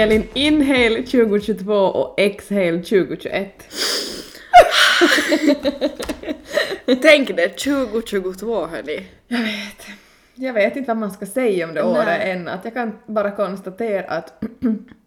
Elin, inhale 2022 och exhale 2021. Tänk det, 2022 hörni. Jag vet. Jag vet inte vad man ska säga om det året än. Att jag kan bara konstatera att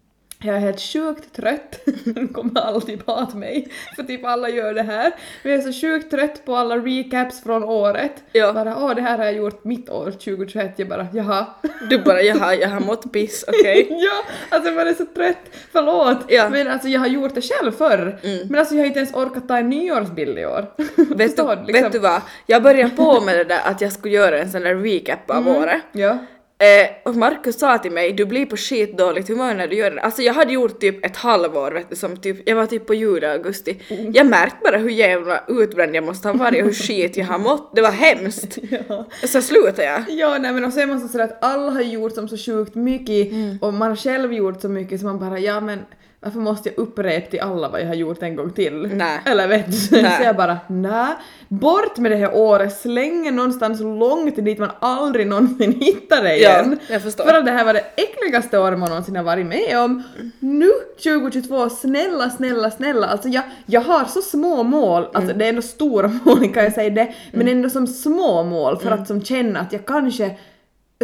jag är helt sjukt trött. Nu kommer alla typ hata mig, för typ alla gör det här. Men jag är så sjukt trött på alla recaps från året. Ja. Bara åh, det här har jag gjort mitt år 2021. Jag bara jaha. Du bara jaha, jag har mått piss, okej? ja, alltså jag är så trött. Förlåt. Ja. Men alltså jag har gjort det själv förr. Mm. Men alltså jag har inte ens orkat ta en nyårsbild i år. Vet, du, liksom? vet du vad? Jag började på med det där att jag skulle göra en sån där recap av Mm. året. Ja. Eh, och Markus sa till mig, du blir på skitdåligt humör när du gör det. Alltså jag hade gjort typ ett halvår vet du, som typ, jag var typ på juli augusti. Mm. Jag märkte bara hur jävla utbränd jag måste ha varit och hur skit jag har mått. Det var hemskt. ja. Så slutade jag. Ja, nej men och så är man så sådär att alla har gjort som så sjukt mycket och man har själv gjort så mycket så man bara ja men varför måste jag upprepa till alla vad jag har gjort en gång till? Nej. Eller vet du? Nej. Så jag bara nej, bort med det här året, släng någonstans långt dit man aldrig någonsin hittar det Ja, igen. jag förstår. För att det här var det äckligaste året man någonsin har varit med om. Nu 2022, snälla, snälla, snälla, alltså jag, jag har så små mål, alltså Mm. det är ändå stora mål kan jag säga det, men ändå som små mål för Mm. att som känna att jag kanske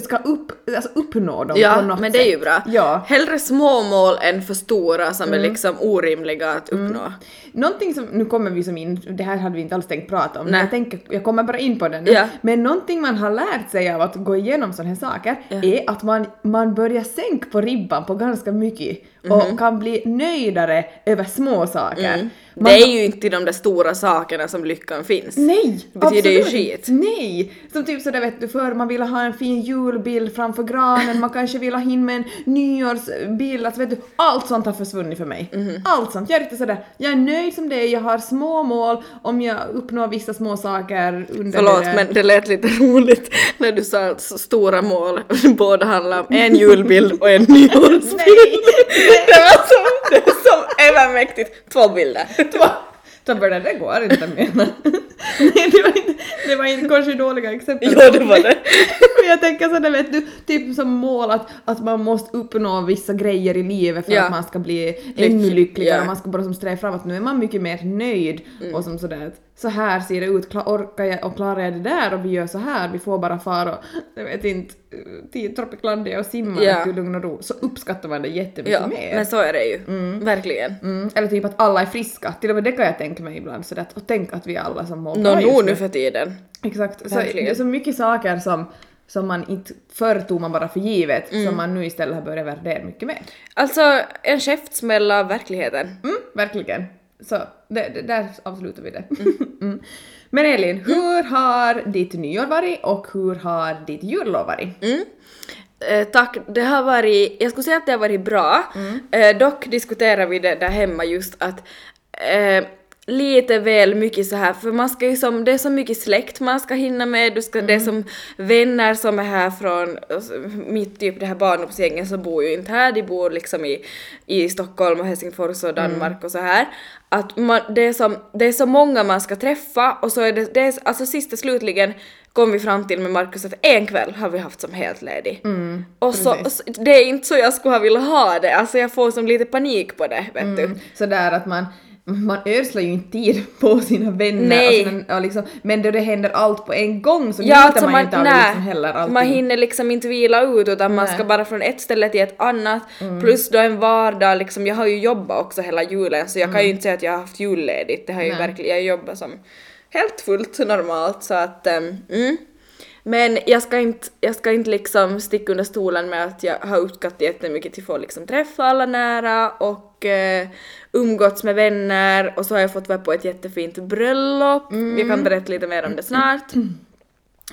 ska upp, alltså uppnå dem på Ja, något men det är ju sätt. bra. Ja. Hellre små mål än för stora som Mm. är liksom orimliga att uppnå. Någonting som, nu kommer vi som in, det här hade vi inte alls tänkt prata om, men Nej. jag tänker, jag kommer bara in på det nu. Ja. Men någonting man har lärt sig av att gå igenom sådana här saker Ja. är att man, man börjar sänka på ribban på ganska mycket Mhm. och kan bli nöjdare över små saker. Mm. Det är ju inte de där stora sakerna som lyckan finns. Nej! Det betyder ju absolut skit. inte. Nej! Som typ sådär vet du förr, man ville ha en fin julbild framför granen, man kanske ville ha in med en nyårsbild, alltså vet du, allt sånt har försvunnit för mig. Mhm. Allt sånt. Jag är riktigt sådär, jag är nöjd som det är, jag har små mål om jag uppnår vissa små saker under Förlåt det. men det lät lite roligt när du sa stora mål båda handlar om en julbild och en nyårsbild. Nej! Det var som, det var som övermäktigt. Två bilder. Två. Så började det går inte mena. Nej, det var inte, det var inte kanske dåliga exempel. Ja det var det. Men jag tänker sådär vet du, typ som mål att, att man måste uppnå vissa grejer i livet för Ja. att man ska bli ännu Lycklig, lyckligare ja. man ska bara som sträva framåt. Nu är man mycket mer nöjd Mm. och som sådär att så här ser det ut, orkar jag och klarar jag det där och vi gör så här, vi får bara fara och jag vet inte, till Tropiclandia och simma Ja. i lugn och ro, så uppskattar man det jättemycket Ja, mer. men så är det ju. Verkligen. Mm, eller typ att alla är friska, till och med det kan jag tänka mig ibland sådär att och tänk att vi alla som mår bra no, just nu för tiden. Exakt, så det är så mycket saker som, som man inte förr tog man bara för givet, Mm. som man nu istället har börjat värdera mycket mer. Alltså en käftsmäll av verkligheten. Mm, verkligen. Så det, det, där avslutar vi det. Mm. Men Elin, hur har ditt nyår varit och hur har ditt jullov varit? Mm. Eh, tack, det har varit, jag skulle säga att det har varit bra. Mm. Eh, dock diskuterar vi det där hemma just att eh, lite väl mycket så här för man ska ju som, det är så mycket släkt man ska hinna med, du ska, det är Mm. som vänner som är här från alltså, mitt typ det här barndomsgänget som bor ju inte här, de bor liksom i, i Stockholm och Helsingfors och Danmark Mm. och så här. Att man, det, är som, det är så många man ska träffa och så är det, det är, alltså sist och slutligen kom vi fram till med Markus att en kväll har vi haft som helt ledig. och så, precis. så- det är inte så jag skulle ha velat ha det, alltså jag får som lite panik på det, vet du. Mm. Sådär att man man ödslar ju inte tid på sina vänner Nej. och sina, och liksom, men då det händer allt på en gång så Ja, njuter alltså man, man, inte av det nej, liksom heller allting. man hinner liksom inte vila ut utan man Nej. ska bara från ett ställe till ett annat. Mm. Plus då en vardag, liksom, jag har ju jobbat också hela julen så jag kan ju inte säga att jag har haft julledigt. Det har ju Mm. Verkligen, jag jobbar som helt fullt normalt så att um, mm. Men jag ska, inte, jag ska inte liksom sticka under stolen med att jag har uppskattat jättemycket till att få liksom träffa alla nära och eh, umgåtts med vänner och så har jag fått vara på ett jättefint bröllop. Jag Mm. kan berätta lite mer om det snart.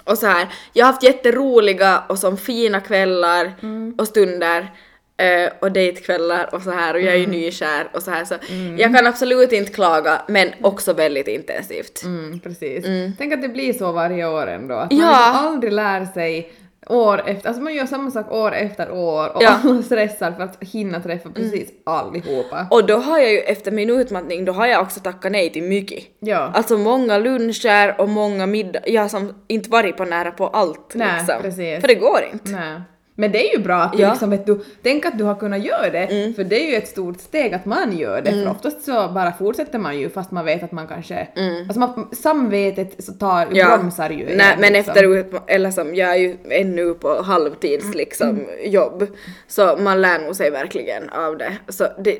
Och så här, jag har haft jätteroliga och som fina kvällar Mm. och stunder eh, och dejtkvällar och så här och jag är ju nykär och så här så jag kan absolut inte klaga men också väldigt intensivt. Mm, precis. Tänk att det blir så varje år ändå. Att man Ja. aldrig lär sig år efter, alltså man gör samma sak år efter år och Ja. alla stressar för att hinna träffa precis allihopa. Och då har jag ju efter min utmattning, då har jag också tackat nej till mycket. Ja. Alltså många luncher och många middagar, jag har som inte varit på nära på allt Nej, liksom. precis. För det går inte. Nej. Men det är ju bra att du Ja. liksom vet du, tänk att du har kunnat göra det, för det är ju ett stort steg att man gör det, för oftast så bara fortsätter man ju fast man vet att man kanske, alltså man, samvetet så tar, bromsar ju Nej, en, men liksom. efter eller som jag är ju ännu på halvtids liksom jobb, så man lär nog sig verkligen av det. Så det,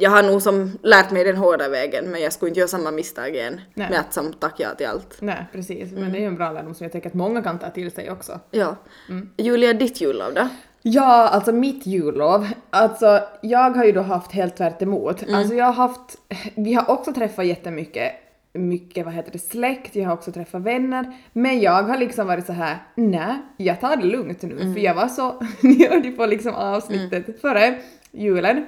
jag har nog som lärt mig den hårda vägen men jag skulle inte göra samma misstag igen Nej. med att som tack ja till allt. Nej, precis. Mm. Men det är ju en bra lärdom som jag tänker att många kan ta till sig också. Ja. Mm. Julia, ditt jullov då? Ja, alltså mitt jullov. Alltså jag har ju då haft helt tvärt emot. Mm. Alltså jag har haft, vi har också träffat jättemycket mycket, vad heter det, släkt, jag har också träffat vänner. Men jag har liksom varit så här: nej, jag tar det lugnt nu. Mm. För jag var så, ni hörde ju på liksom avsnittet före julen.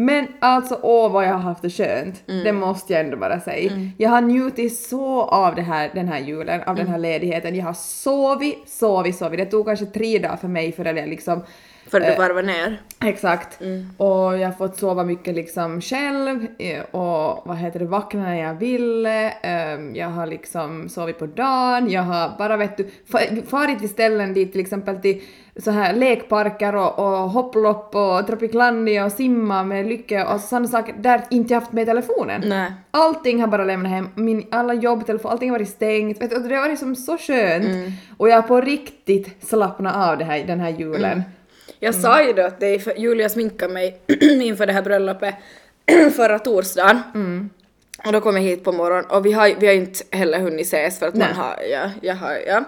Men alltså åh vad jag har haft det skönt. Mm. Det måste jag ändå bara säga. Jag har njutit så av det här, den här julen, av den Mm. här ledigheten. Jag har sovit, sovit, sovit. Det tog kanske tre dagar för mig förrän jag liksom För du Eh, varvar ner? Exakt. Och jag har fått sova mycket liksom själv eh, och vad heter det, vakna när jag ville. ehm, Jag har liksom sovit på dagen, jag har bara vet du, fa- farit till ställen dit till exempel till så här lekparker och, och hopplopp och Tropiclandia och simma med Lycke och sådana saker där inte jag haft med telefonen. Nej. Allting har bara lämnat hem, min, alla jobbtelefon, allting har varit stängt. Vet du, och det har varit som så skönt. Och jag har på riktigt slappnat av det här, den här julen. Jag sa ju då att det är för Julia sminkade mig inför det här bröllopet förra torsdagen. Mm. Och då kom jag hit på morgonen och vi har, vi har inte heller hunnit ses för att Nej. man har, ja, jag har, ja.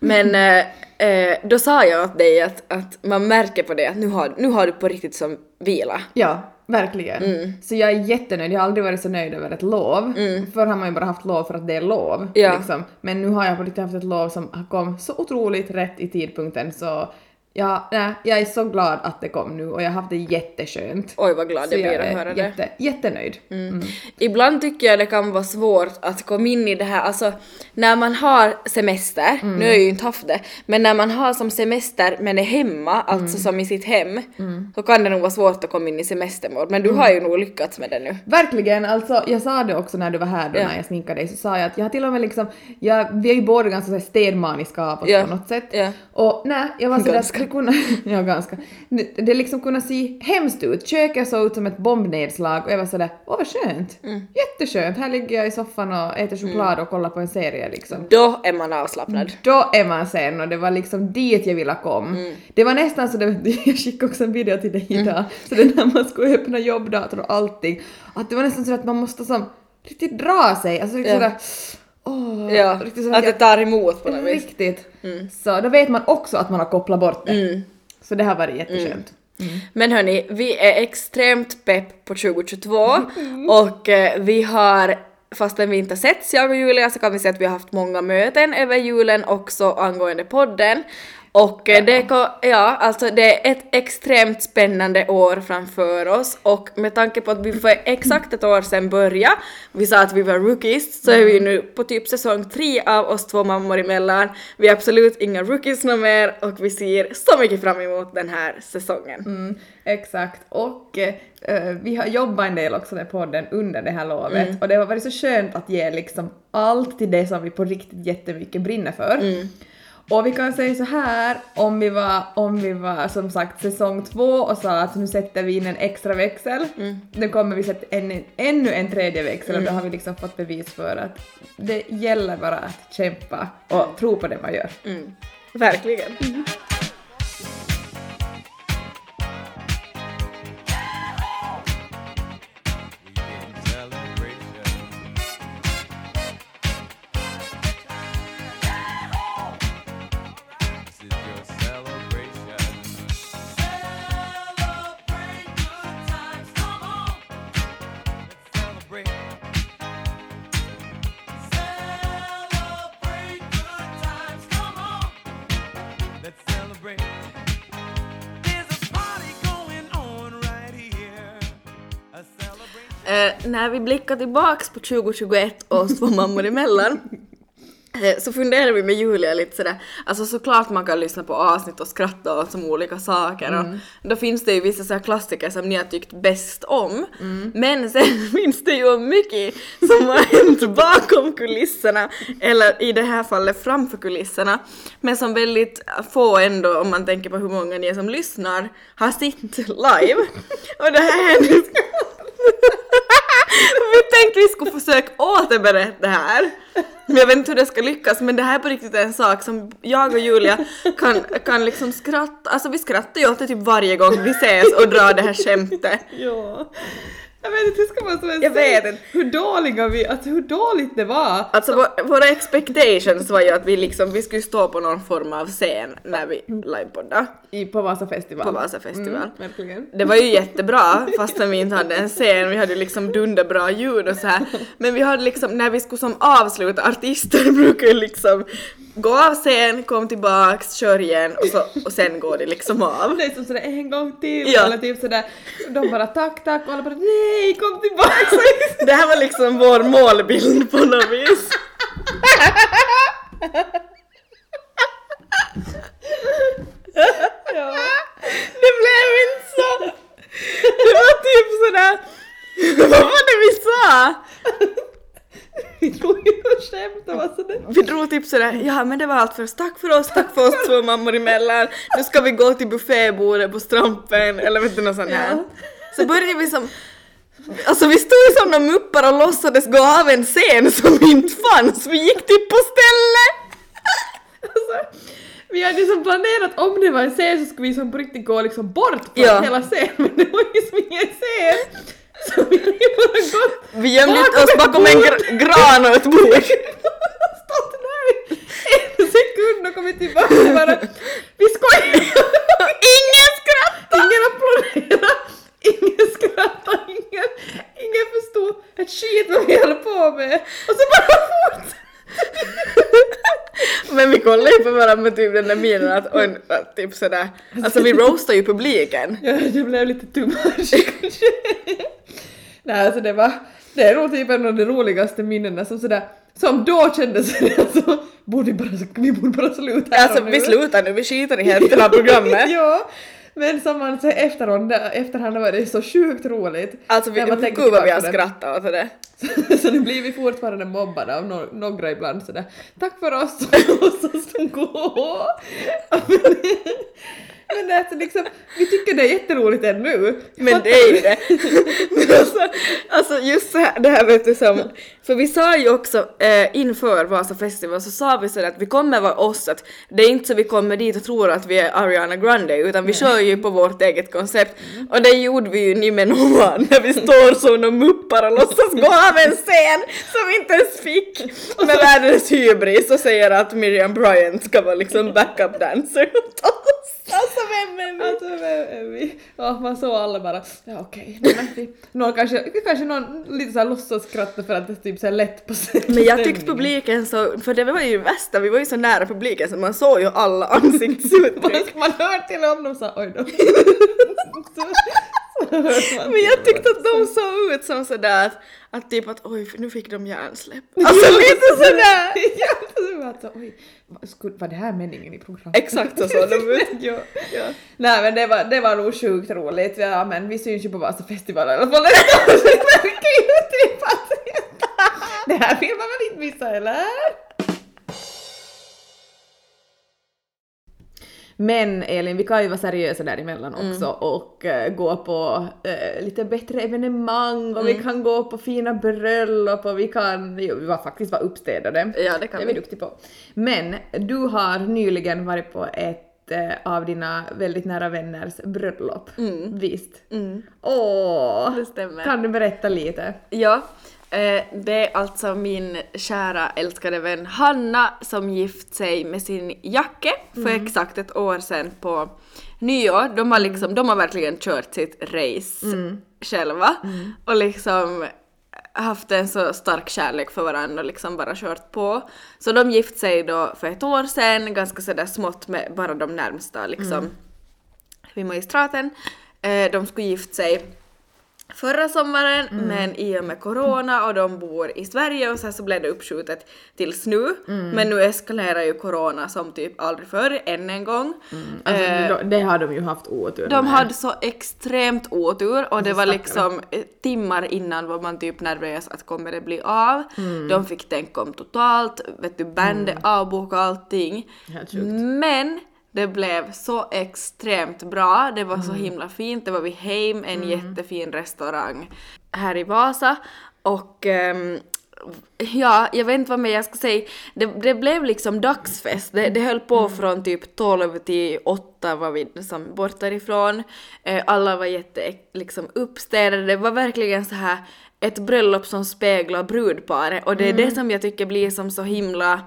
Men eh, eh, då sa jag åt dig att, att man märker på det att nu har, nu har du på riktigt som vila. Ja, verkligen. Mm. Så jag är jättenöjd. Jag har aldrig varit så nöjd över ett lov. Förr har man ju bara haft lov för att det är lov. Ja. Liksom. Men nu har jag på riktigt haft ett lov som kom så otroligt rätt i tidpunkten så ja, nej, jag är så glad att det kom nu och jag har haft det jätteskönt. Oj vad glad Så jag blir att höra det. jätte, jättenöjd. Mm. Ibland tycker jag det kan vara svårt att komma in i det här, alltså när man har semester, Mm. nu har jag ju inte haft det, men när man har som semester men är hemma, alltså Mm. som i sitt hem, så kan det nog vara svårt att komma in i semestermål, men du Mm. har ju nog lyckats med det nu. Verkligen, alltså jag sa det också när du var här då Ja. när jag sminkade dig så sa jag att jag har till och med liksom, jag, vi är ju båda ganska städmaniska av oss Ja. på något sätt. Ja. Och nej, jag var sådär, Det kunde, ja ganska, det, liksom kunde se hemskt ut. Köket såg ut som ett bombnedslag och jag var sådär, åh vad skönt. Mm. Jätteskönt, här ligger jag i soffan och äter choklad och kollar på en serie liksom. Då är man avslappnad. Då är man sen och det var liksom dit jag ville komma. Mm. Det var nästan så, det, jag skickade också en video till dig idag, så det när man skulle öppna jobbdatorn och allting, att det var nästan så att man måste som riktigt dra sig, alltså riktigt Ja. sådär, åh, Ja, riktigt så att det tar emot på något vis. riktigt. Så då vet man också att man har kopplat bort det. Mm. Så det har varit jätteskönt. Men hörni, vi är extremt pepp på 2022 och eh, vi har Fastän vi inte setts, jag och Julia, så kan vi säga att vi har haft många möten över julen också angående podden. Och eh, det, ja, alltså det är ett extremt spännande år framför oss och med tanke på att vi för exakt ett år sedan började, vi sa att vi var rookies, så är vi nu på typ säsong tre av oss två mammor emellan. Vi är absolut inga rookies något mer och vi ser så mycket fram emot den här säsongen. Mm, exakt. Och eh, vi har jobbat en del också med podden under det här lovet Mm. och det har varit så skönt att ge liksom allt till det som vi på riktigt jättemycket brinner för. Mm. Och vi kan säga så här, om vi var, om vi var som sagt säsong två och sa att nu sätter vi in en extra växel, Mm. nu kommer vi sätta en, ännu en tredje växel och då har vi liksom fått bevis för att det gäller bara att kämpa och tro på det man gör. Mm. Verkligen. När vi blickar tillbaks på 2021 och oss två mammor emellan Eh, Så funderar vi med Julia lite sådär, alltså såklart man kan lyssna på avsnitt och skratta åt som olika saker Mm. och då finns det ju vissa så klassiker som ni har tyckt bäst om. Mm. Men sen finns det ju mycket som har hänt bakom kulisserna, eller i det här fallet framför kulisserna, men som väldigt få ändå, om man tänker på hur många ni är som lyssnar, har sett live. och det här hände vi tänkte vi skulle måste berätta det här. Jag vet inte hur det ska lyckas men det här är på riktigt en sak som jag och Julia kan, kan liksom skratta, alltså vi skrattar ju åt det typ varje gång vi ses och drar det här skämtet. Ja. Jag vet inte, hur ska man så Jag vet inte. Hur dåliga vi, alltså hur dåligt det var. Alltså vå- våra expectations var ju att vi liksom, vi skulle stå på någon form av scen när vi livepoddade I, på Vasa festival. på Vasa festival. Mm. Det var ju jättebra fastän vi inte hade en scen, vi hade liksom dunderbra ljud och så här. Men vi hade liksom, när vi skulle som avsluta, artister brukar ju liksom gå av scen, kom tillbaks, kör igen och, så, och sen går det liksom av. Det är som sådär en gång till Ja. eller typ sådär, de bara tack tack och alla bara nej kom tillbaka! Det här var liksom vår målbild på något vis. ja. Det blev inte så! Det var typ sådär, vad var det vi sa? Vi drog ju och var sådär. Vi drog typ sådär, ja men det var allt för oss, tack för oss, tack för oss två mammor emellan, nu ska vi gå till buffébordet på Strampen eller vet du något sånt här. Ja. Så började vi som, alltså vi stod som de muppar och låtsades gå av en scen som inte fanns, vi gick typ på stället! Alltså, vi hade som planerat om det var en scen så skulle vi som på riktigt gå liksom bort från Ja. hela scenen men det var ju som ingen scen. Så vi hade ju bara gått Vi gömde Bakom oss bakom en gr- gran och ett bord. stått där i en sekund och kommit tillbaka och bara vi skojar! Ingen skrattade! Ingen applåderade, ingen skrattade, ingen, ingen förstod ett skit vad vi höll på med och så bara fortsatte Men vi kollade ju på varandra med typ den där minen att, oj, typ sådär, alltså vi roastar ju publiken. Ja, det blev lite too much kanske. Nej, alltså det var, det är nog typ en av de roligaste minnena som sådär, som då kändes det alltså, borde vi bara, vi borde bara sluta här Alltså nu. vi slutar nu, vi skiter i hela programmet. ja, men som man säger efterhand, efterhand var det så sjukt roligt. Alltså vi, man gud vad vi har skrattat åt det. Så, så nu blir vi fortfarande mobbade av no några ibland sådär tack för oss och så som gå. Men, alltså liksom, vi tycker det är jätteroligt ännu. Men det är ju det. Alltså, alltså just så här, det här vet du som, för vi sa ju också eh, inför Vasa festival så sa vi så att vi kommer vara oss, att det är inte så vi kommer dit och tror att vi är Ariana Grande utan vi kör ju på vårt eget koncept och det gjorde vi ju ni med Noman när vi står som de muppar och låtsas gå av en scen som vi inte ens fick med världens hybris och säger att Miriam Bryant ska vara liksom backup dancer åt oss. Alltså vem är vi? Alltså vem är vi? Ja, man såg alla bara, ja okej, okay. någon kanske, kanske någon lite såhär låtsasskratta för att det typ så lätt på sig. Men jag tyckte publiken så, för det var ju värsta, vi var ju så nära publiken så man såg ju alla ansiktsuttryck. Man hör till om de sa oj då. Men jag tyckte att de såg ut som sådär att, att typ att oj nu fick de hjärnsläpp. Alltså lite sådär! ja, alltså, oj, var det här meningen i programmet? Exakt så såg de ut. ja. Ja. Nej men det var, det var nog sjukt roligt, ja men vi syns ju på Vasa festival i alla fall nästa år så det det här vill man väl inte missa eller? Men Elin, vi kan ju vara seriösa däremellan också och eh, gå på eh, lite bättre evenemang och vi kan gå på fina bröllop och vi kan, jo, vi var faktiskt vara uppstädade. Ja det Det kan är vi vi. duktiga på. Men du har nyligen varit på ett eh, av dina väldigt nära vänners bröllop. Visst? Mm. Åh! Det stämmer. Kan du berätta lite? Ja, det är alltså min kära älskade vän Hanna som gift sig med sin Jacke för exakt ett år sedan på nyår. De har liksom, de har verkligen kört sitt race själva och liksom haft en så stark kärlek för varandra och liksom bara kört på. Så de gift sig då för ett år sedan, ganska sådär smått med bara de närmsta liksom vid magistraten. Eh, de skulle gift sig förra sommaren men i och med corona och de bor i Sverige och sen så blev det uppskjutet tills nu. Men nu eskalerar ju corona som typ aldrig förr, än en gång. Alltså, Eh, det har de ju haft otur de med. hade så extremt otur och det var liksom eh, timmar innan var man typ nervös att kommer det bli av. De fick tänka om totalt, vet du, bandet avboka allting. Men det blev så extremt bra, det var så himla fint, det var vid Heim, en jättefin restaurang här i Vasa och ehm, Ja, jag vet inte vad mer jag ska säga. Det, det blev liksom dagsfest. Det, det höll på från typ 12 till 8 var vi som bort därifrån. Eh, alla var jätte liksom uppstädade. Det var verkligen så här ett bröllop som speglar brudparet och det är det som jag tycker blir som så himla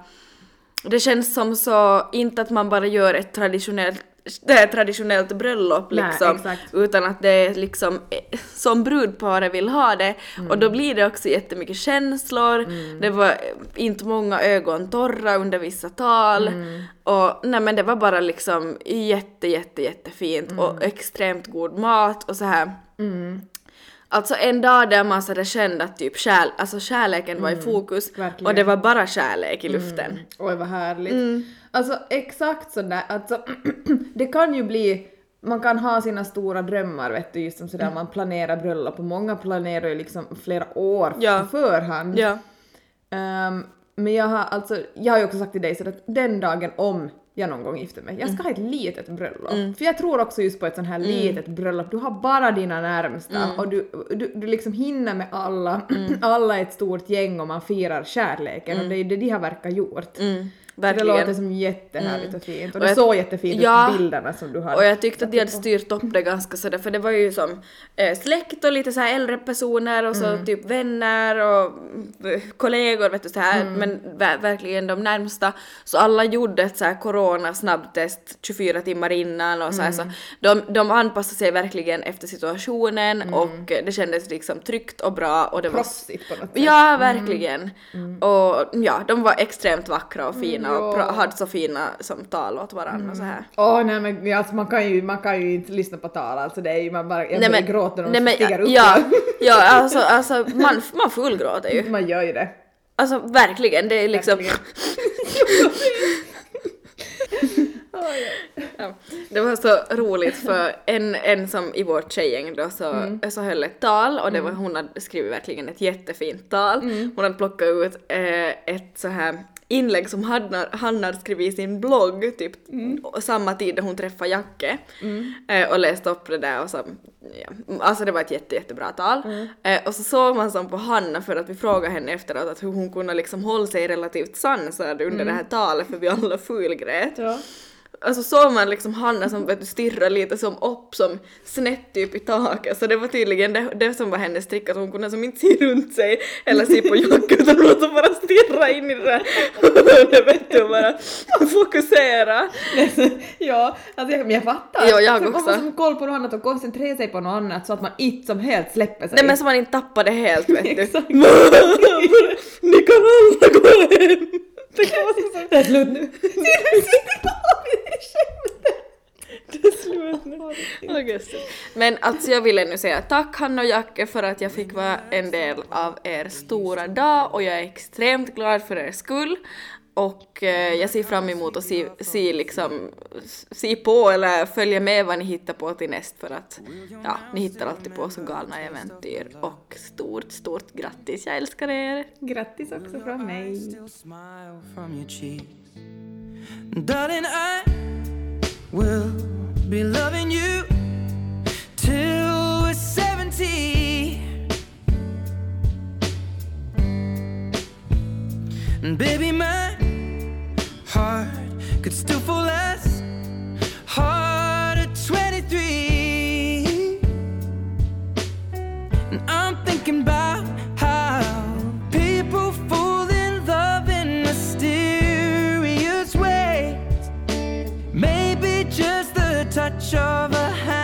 det känns som så, inte att man bara gör ett traditionellt det är traditionellt bröllop Nej, liksom, exakt. utan att det är liksom eh, som brudparet vill ha det. Mm. Och då blir det också jättemycket känslor, det var eh, inte många ögon torra under vissa tal. Mm. Och nej men det var bara liksom jätte, jätte, jättefint och Mm. extremt god mat och så här. Alltså en dag där man sådär kände att typ kärl, alltså kärleken var i fokus Mm. verkligen. och det var bara kärlek i luften. Oj vad härligt. Mm. Alltså exakt sådär, alltså det kan ju bli man kan ha sina stora drömmar vet du, just som sådär Mm. man planerar bröllop och många planerar ju liksom flera år Ja. på förhand. Ja. Ehm, men jag har alltså, jag har ju också sagt till dig så att den dagen om jag någon gång gifter mig, jag Mm. ska ha ett litet bröllop. För jag tror också just på ett sånt här litet bröllop, du har bara dina närmsta Mm. och du, du, du liksom hinner med alla, alla är ett stort gäng och man firar kärleken och det är ju det de har verkar gjort. Mm, Så det verkligen. låter som jättehärligt och fint och, Och det såg jättefint Ja. ut bilderna som du hade. Och jag tyckte att de hade styrt upp det ganska sådär för det var ju som eh, släkt och lite så här äldre personer och så Mm. typ vänner och eh, kollegor vet du så här Mm. men ver- verkligen de närmsta. Så alla gjorde ett så här corona snabbtest 24 timmar innan och så här Mm. så de, de anpassade sig verkligen efter situationen Mm. och det kändes liksom tryggt och bra och det var Proffsigt på något sätt. Ja, verkligen. Och ja, de var extremt vackra och fina Mm, och pra- hade så fina som tal åt varandra och så här. Åh nej men alltså, man, kan ju, man kan ju inte lyssna på tal alltså det är ju man bara, jag Nej, men- gråta när de stiger upp. Ja, ja alltså, alltså man, man fullgråter ju. Man gör ju det. Alltså verkligen, det är liksom... Ja, det var så roligt för en, en som i vårt tjejgäng då så, Mm. så höll ett tal och det var, hon hade skrivit verkligen ett jättefint tal. Mm. Hon hade plockat ut eh, ett så här inlägg som Hanna, Hanna skrivit i sin blogg typ Mm. samma tid då hon träffade Jacke eh, och läste upp det där och så ja, alltså det var ett jätte, jättebra tal. Mm. Eh, och så såg man som på Hanna för att vi frågade henne efteråt att hur hon kunde liksom hålla sig relativt sansad under det här talet för vi alla fulgrät. Ja. Alltså såg man liksom Hanna som vet du, stirrar lite som upp som snett typ i taket så det var tydligen det, det som var hennes trick att hon kunde som inte se runt sig eller se på Jacke utan hon som bara stirra in i det där vet du bara fokusera. ja, alltså jag, men jag fattar. Ja, jag För Man också. måste som koll på något annat och koncentrera sig på något annat så att man inte som helt släpper sig. Nej men så man inte tappar det helt vet du. Exakt. Ni kan alla gå hem! Så Det är slut nu. Det är slut nu. Men alltså jag vill ännu säga tack Hanna och Jacke för att jag fick vara en del av er stora dag och jag är extremt glad för er skull. Och eh, jag ser fram emot att se, se, liksom, se på eller följa med vad ni hittar på till näst för att ja, ni hittar alltid på så galna äventyr och stort, stort grattis, jag älskar er! Grattis också från mig. Will be loving you till we're 70. And baby, my heart could still fall as hard at 23. And I'm thinking about touch of a hand.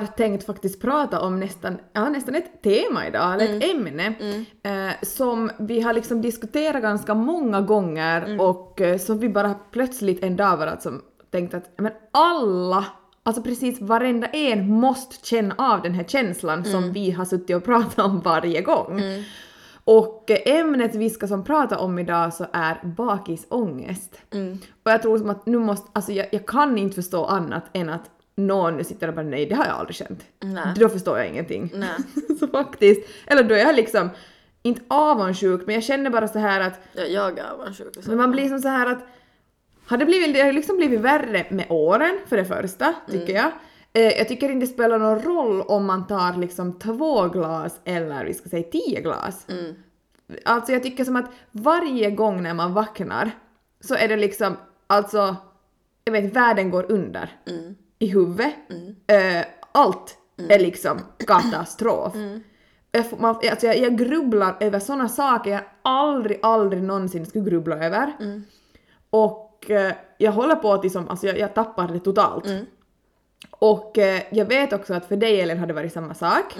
Har tänkt faktiskt prata om nästan, ja, nästan ett tema idag, eller ett ämne, eh, som vi har liksom diskuterat ganska många gånger och eh, som vi bara plötsligt en dag bara som tänkt att men alla, alltså precis varenda en måste känna av den här känslan som vi har suttit och pratat om varje gång. Och eh, ämnet vi ska som prata om idag så är bakisångest. Och jag tror som att nu måste, alltså jag, jag kan inte förstå annat än att någon sitter och bara nej det har jag aldrig känt. Nej. Då förstår jag ingenting. Så faktiskt, eller då är jag liksom inte avundsjuk men jag känner bara så här att Ja, jag är avundsjuk. men man blir som så här att har det, blivit, det har liksom blivit värre med åren för det första, tycker jag. Eh, jag tycker inte det spelar någon roll om man tar liksom två glas eller vi ska säga tio glas. Alltså jag tycker som att varje gång när man vaknar så är det liksom, alltså, jag vet världen går under i huvudet. Eh, allt är liksom katastrof. Jag, får- man, alltså jag, jag grubblar över såna saker jag aldrig, aldrig någonsin skulle grubbla över. Och eh, jag håller på att liksom, alltså jag, jag tappar det totalt. Och eh, jag vet också att för dig Elin har det varit samma sak.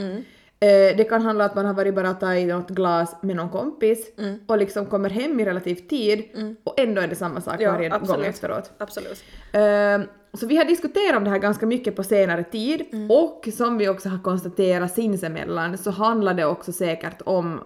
Eh, det kan handla om att man har varit bara tagit något glas med någon kompis och liksom kommer hem i relativt tid och ändå är det samma sak Ja, varje gång absolut. efteråt. Absolut. Ehm, så vi har diskuterat om det här ganska mycket på senare tid och som vi också har konstaterat sinsemellan så handlar det också säkert om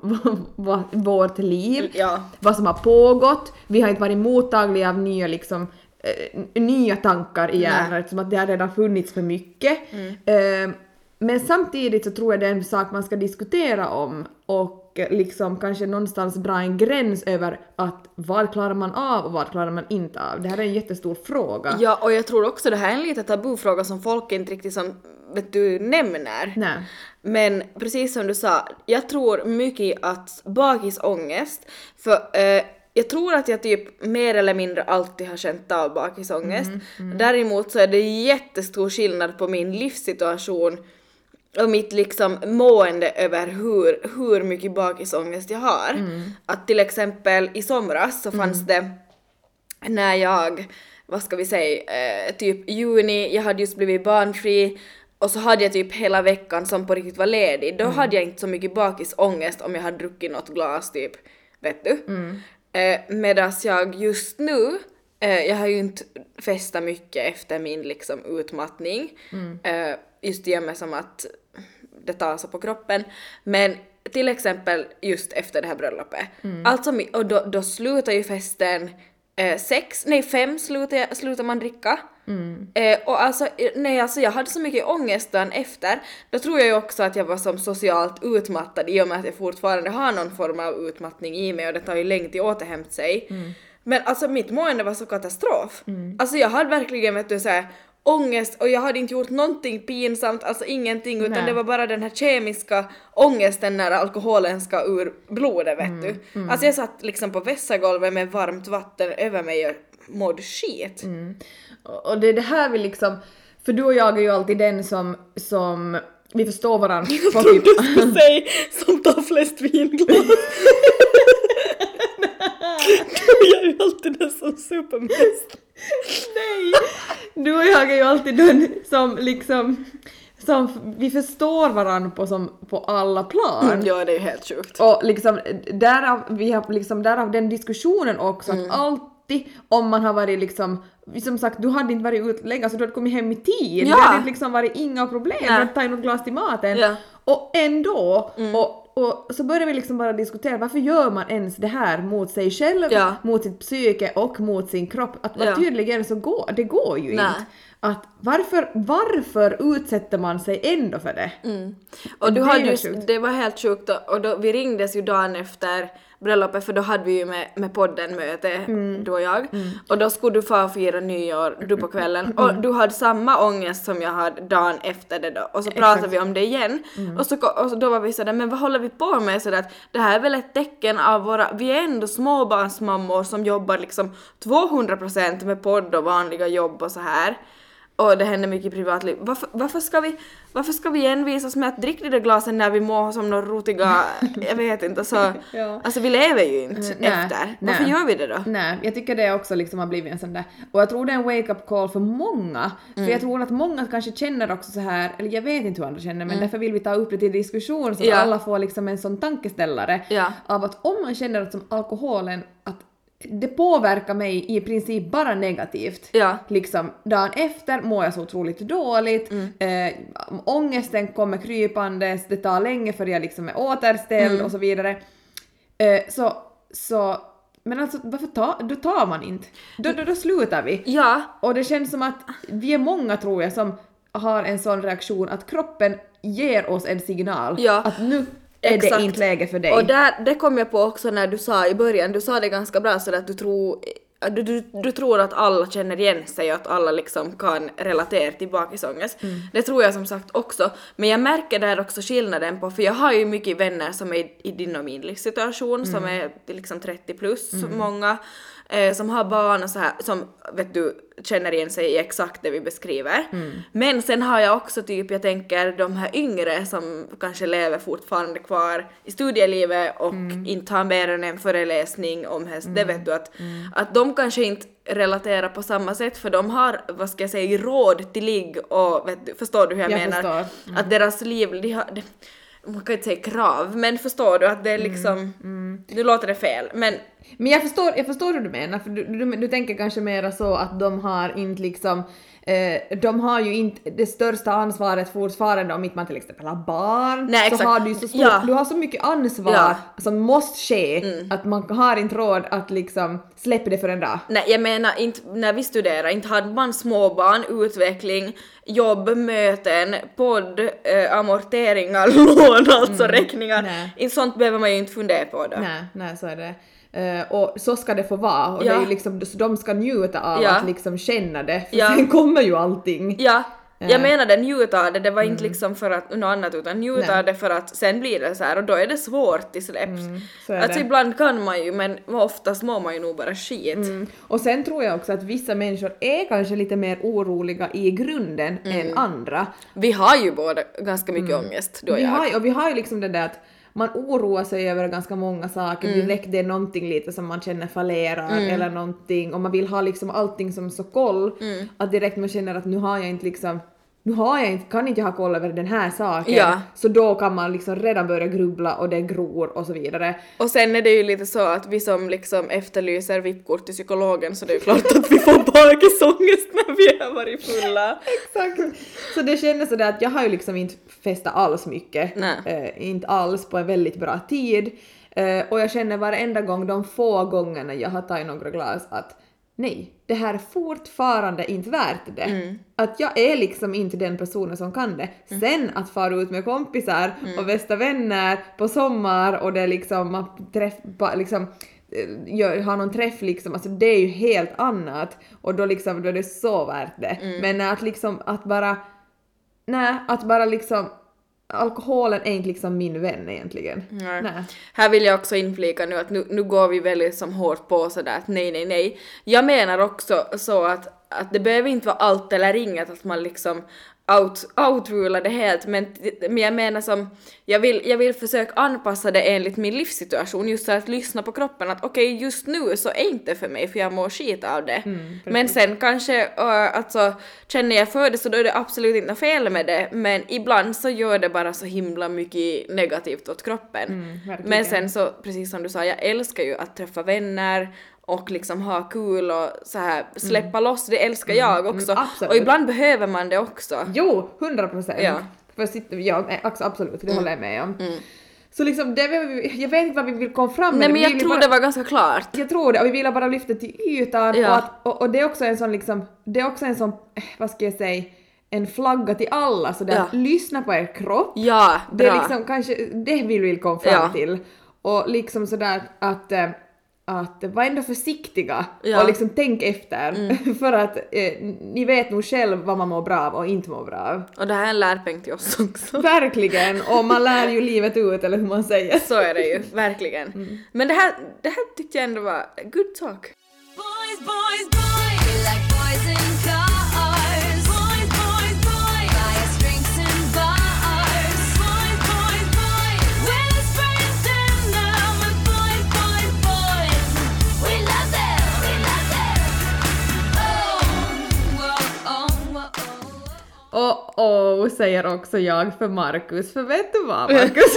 vårt liv, Ja. vad som har pågått. Vi har inte varit mottagliga av nya liksom eh, nya tankar i hjärnan eftersom att det har redan funnits för mycket. Ehm, men samtidigt så tror jag det är en sak man ska diskutera om och liksom kanske någonstans dra en gräns över att vad klarar man av och vad klarar man inte av. Det här är en jättestor fråga. Ja, och jag tror också det här är en lite tabufråga som folk inte riktigt som, vet du, nämner. Nej. Men precis som du sa, jag tror mycket att bakisångest, för eh, jag tror att jag typ mer eller mindre alltid har känt av bakisångest. Däremot så är det jättestor skillnad på min livssituation och mitt liksom mående över hur, hur mycket bakisångest jag har. Att till exempel i somras så fanns det när jag, vad ska vi säga, eh, typ juni, jag hade just blivit barnfri och så hade jag typ hela veckan som på riktigt var ledig. Då hade jag inte så mycket bakisångest om jag hade druckit något glas typ, vet du. Eh, medans jag just nu, eh, jag har ju inte festat mycket efter min liksom utmattning. Eh, just och med som att det tar så på kroppen. Men till exempel just efter det här bröllopet. Alltså, mi- och då, då slutar ju festen eh, sex, nej fem slutar, slutar man dricka. Eh, och alltså, nej alltså jag hade så mycket ångest dagen efter. Då tror jag ju också att jag var som socialt utmattad i och med att jag fortfarande har någon form av utmattning i mig och det tar ju länge till att återhämta sig. Men alltså mitt mående var så katastrof. Alltså jag hade verkligen vet du såhär ångest och jag hade inte gjort någonting pinsamt, alltså ingenting utan Nej. det var bara den här kemiska ångesten när alkoholen ska ur blodet vet du. Alltså jag satt liksom på vässagolvet med varmt vatten över mig och mådde skit. Och och det är det här vi liksom, för du och jag är ju alltid den som, som vi förstår varandra på typ... Säg som tar flest vinglas. jag är ju alltid den som super mest. Nej! Du och jag är ju alltid den som liksom, som vi förstår varandra på, som, på alla plan. Ja det är ju helt sjukt. Och liksom därav, vi har liksom därav den diskussionen också Mm. att alltid om man har varit liksom, som sagt du hade inte varit ute länge så du hade kommit hem i tid. Ja. Det hade liksom varit inga problem, du Nej. hade tagit något glas till maten. Ja. Mm. Och ändå, och, och så börjar vi liksom bara diskutera varför gör man ens det här mot sig själv, Ja. mot sitt psyke och mot sin kropp? Att Ja. tydligen så går det går ju Nej. inte. att varför, varför utsätter man sig ändå för det? Och du Det hade ju, det var helt sjukt och, och då, vi ringdes ju dagen efter bröllopet för då hade vi ju med, med podden möte, Mm. du och jag. Och då skulle du få fira nyår, du på kvällen. Mm. Och du hade samma ångest som jag hade dagen efter det då. Och så pratade vi om det igen. Mm. Och, så, och så då var vi sådär, men vad håller vi på med? Sådär att det här är väl ett tecken av våra, vi är ändå småbarnsmammor som jobbar liksom 200% med podd och vanliga jobb och så här. Och det händer mycket i privatliv. Varför, varför, ska vi, varför ska vi envisas med att dricka de där glasen när vi mår som några rotiga, jag vet inte, så, Ja. alltså vi lever ju inte Mm, nej, efter. Varför nej. gör vi det då? Nej, jag tycker det också liksom har blivit en sån där, och jag tror det är en wake-up call för många, för Mm. jag tror att många kanske känner också så här, eller jag vet inte hur andra känner, men därför vill vi ta upp det till diskussion så att Mm. Ja. alla får liksom en sån tankeställare Ja. av att om man känner att som alkoholen, att det påverkar mig i princip bara negativt. Ja. Liksom dagen efter mår jag så otroligt dåligt, Mm. eh, ångesten kommer krypandes, det tar länge för jag liksom är återställd Mm. och så vidare. Eh, så, så, men alltså varför tar, då tar man inte. Då, då, då slutar vi. Ja, Och det känns som att vi är många tror jag som har en sån reaktion att kroppen ger oss en signal Ja. att nu är Exakt. det inte läge för dig. och där, det kom jag på också när du sa i början, du sa det ganska bra så att du tror du, du, du tror att alla känner igen sig och att alla liksom kan relatera till bakisångest. Mm. Det tror jag som sagt också. Men jag märker där också skillnaden på, för jag har ju mycket vänner som är i, din och min livssituation, som Mm. är liksom 30 plus, många, eh, som har barn och så här, som vet du känner igen sig i exakt det vi beskriver. Mm. Men sen har jag också typ, jag tänker de här yngre som kanske lever fortfarande kvar i studielivet och Mm. inte har mer än en föreläsning om häst, det vet du att, Mm. att de kanske inte relaterar på samma sätt för de har, vad ska jag säga, råd till ligg och vet du, förstår du hur jag, Jag menar? Mm. Att deras liv, de har, de, man kan inte säga krav, men förstår du att det är Mm. liksom, nu låter det fel, men Men jag förstår, jag förstår hur du menar, för du, du, du tänker kanske mera så att de har inte liksom Eh, de har ju inte det största ansvaret fortfarande om inte man till exempel har barn. Nej, så har du ju så stort, Ja. du har så mycket ansvar Ja. Mm. som måste ske att man har inte råd att liksom släppa det för en dag. Nej, jag menar inte när vi studerar, inte hade man småbarn, utveckling, jobb, möten, podd, eh, amorteringar, lån, alltså räkningar. Nej. Sånt behöver man ju inte fundera på då. Nej, nej så är det. Eh, och så ska det få vara och det Ja. är ju liksom, så de ska njuta av Ja. att liksom känna det, för Ja. sen kommer ju allting. Ja, Eh. jag menade njuta av det, det var inte liksom för att något annat utan njuta Nej. av det för att sen blir det så här och då är det svårt till släpps. är alltså det. ibland kan man ju men oftast mår man ju nog bara skit. Mm. Och sen tror jag också att vissa människor är kanske lite mer oroliga i grunden Mm. än andra. Vi har ju båda ganska mycket ångest, du och Mm. Vi jag. har, och vi har ju liksom det där att man oroar sig över ganska många saker, Mm. direkt det är någonting lite som man känner fallerar eller någonting och man vill ha liksom allting som så koll Mm. att direkt man känner att nu har jag inte liksom nu har jag inte, kan inte jag ha koll över den här saken, Ja. så då kan man liksom redan börja grubbla och det gror och så vidare. Och sen är det ju lite så att vi som liksom efterlyser VIP-kort till psykologen så det är ju klart att vi får bakisångest när vi har varit fulla. Exakt. Så det kändes sådär att jag har ju liksom inte festat alls mycket. Eh, inte alls på en väldigt bra tid. Eh, och jag känner varenda gång, de få gångerna jag har tagit några glas att nej, det här är fortfarande inte värt det. Mm. Att jag är liksom inte den personen som kan det. Sen att fara ut med kompisar Mm. och bästa vänner på sommar och det liksom, man träffar liksom eh, gör, har någon träff liksom, alltså det är ju helt annat och då liksom, då är det så värt det. Mm. Men att liksom, att bara, nej, att bara liksom, alkoholen är inte liksom min vän egentligen. Nej. Nej. Här vill jag också inflika nu att nu, nu går vi väldigt som hårt på sådär att nej, nej, nej. Jag menar också så att, att det behöver inte vara allt eller inget att man liksom out, outrular det helt men, men jag menar som, jag vill, jag vill försöka anpassa det enligt min livssituation just så att lyssna på kroppen att okej just nu så är inte för mig för jag mår skit av det. men sen kanske uh, alltså känner jag för det så då är det absolut inte fel med det men ibland så gör det bara så himla mycket negativt åt kroppen. verkligen. men sen så precis som du sa, jag älskar ju att träffa vänner och liksom ha kul och så här släppa loss, det älskar jag också. Mm, och ibland behöver man det också. Jo, hundra procent. Ja. Mm. För sitter, ja, eh, ax- absolut, det håller jag med om. Så liksom, det vi, jag vet inte vad vi vill komma fram Nej med. men Vi jag tror bara, det var ganska klart. Jag tror det, och vi vill bara lyfta till ytan Ja. och, att, och, och det är också en sån liksom, det är också en sån, eh, vad ska jag säga, en flagga till alla sådär, Ja. lyssna på er kropp. Ja, Det bra. är liksom kanske det vi vill komma fram Ja. till. Och liksom sådär att, eh, att var ändå försiktiga Ja. Mm. och liksom tänk efter. för att eh, ni vet nog själv vad man mår bra av och inte mår bra av. Och det här är en lärpeng till oss också. Verkligen! Och man lär ju livet ut eller hur man säger. Så är det ju, verkligen. Mm. Men det här, det här tyckte jag ändå var good talk. Boys, boys, boys. Säger också jag för Markus, för vet du vad Markus?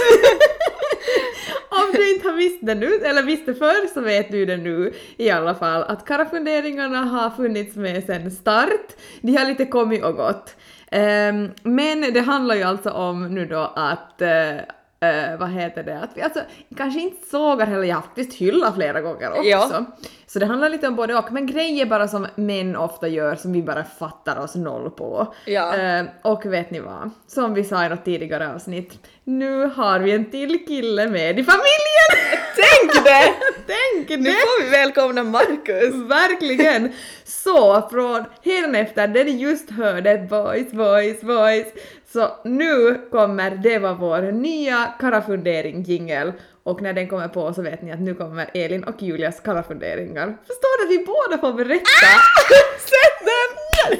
Om du inte har visst det nu, eller visst det förr, så vet du det nu i alla fall, att karafunderingarna har funnits med sedan start. De har lite kommit och gått. Ehm, men det handlar ju alltså om nu då att eh, eh, vad heter det, att vi alltså kanske inte sågar heller, jag har faktiskt hyllat flera gånger också. Ja. Så det handlar lite om både och, men grejer bara som män ofta gör som vi bara fattar oss noll på. Ja. Eh, och vet ni vad? Som vi sa i något tidigare avsnitt, nu har vi en till kille med i familjen! Tänk det! Tänk Nu det! får vi välkomna Marcus! Verkligen! Så från efter det ni just hörde, boys, boys, boys, så nu kommer det vara vår nya karafundering jingle och när den kommer på så vet ni att nu kommer Elin och Julias karafunderingar. Förstår du att vi båda får berätta? Sätt den!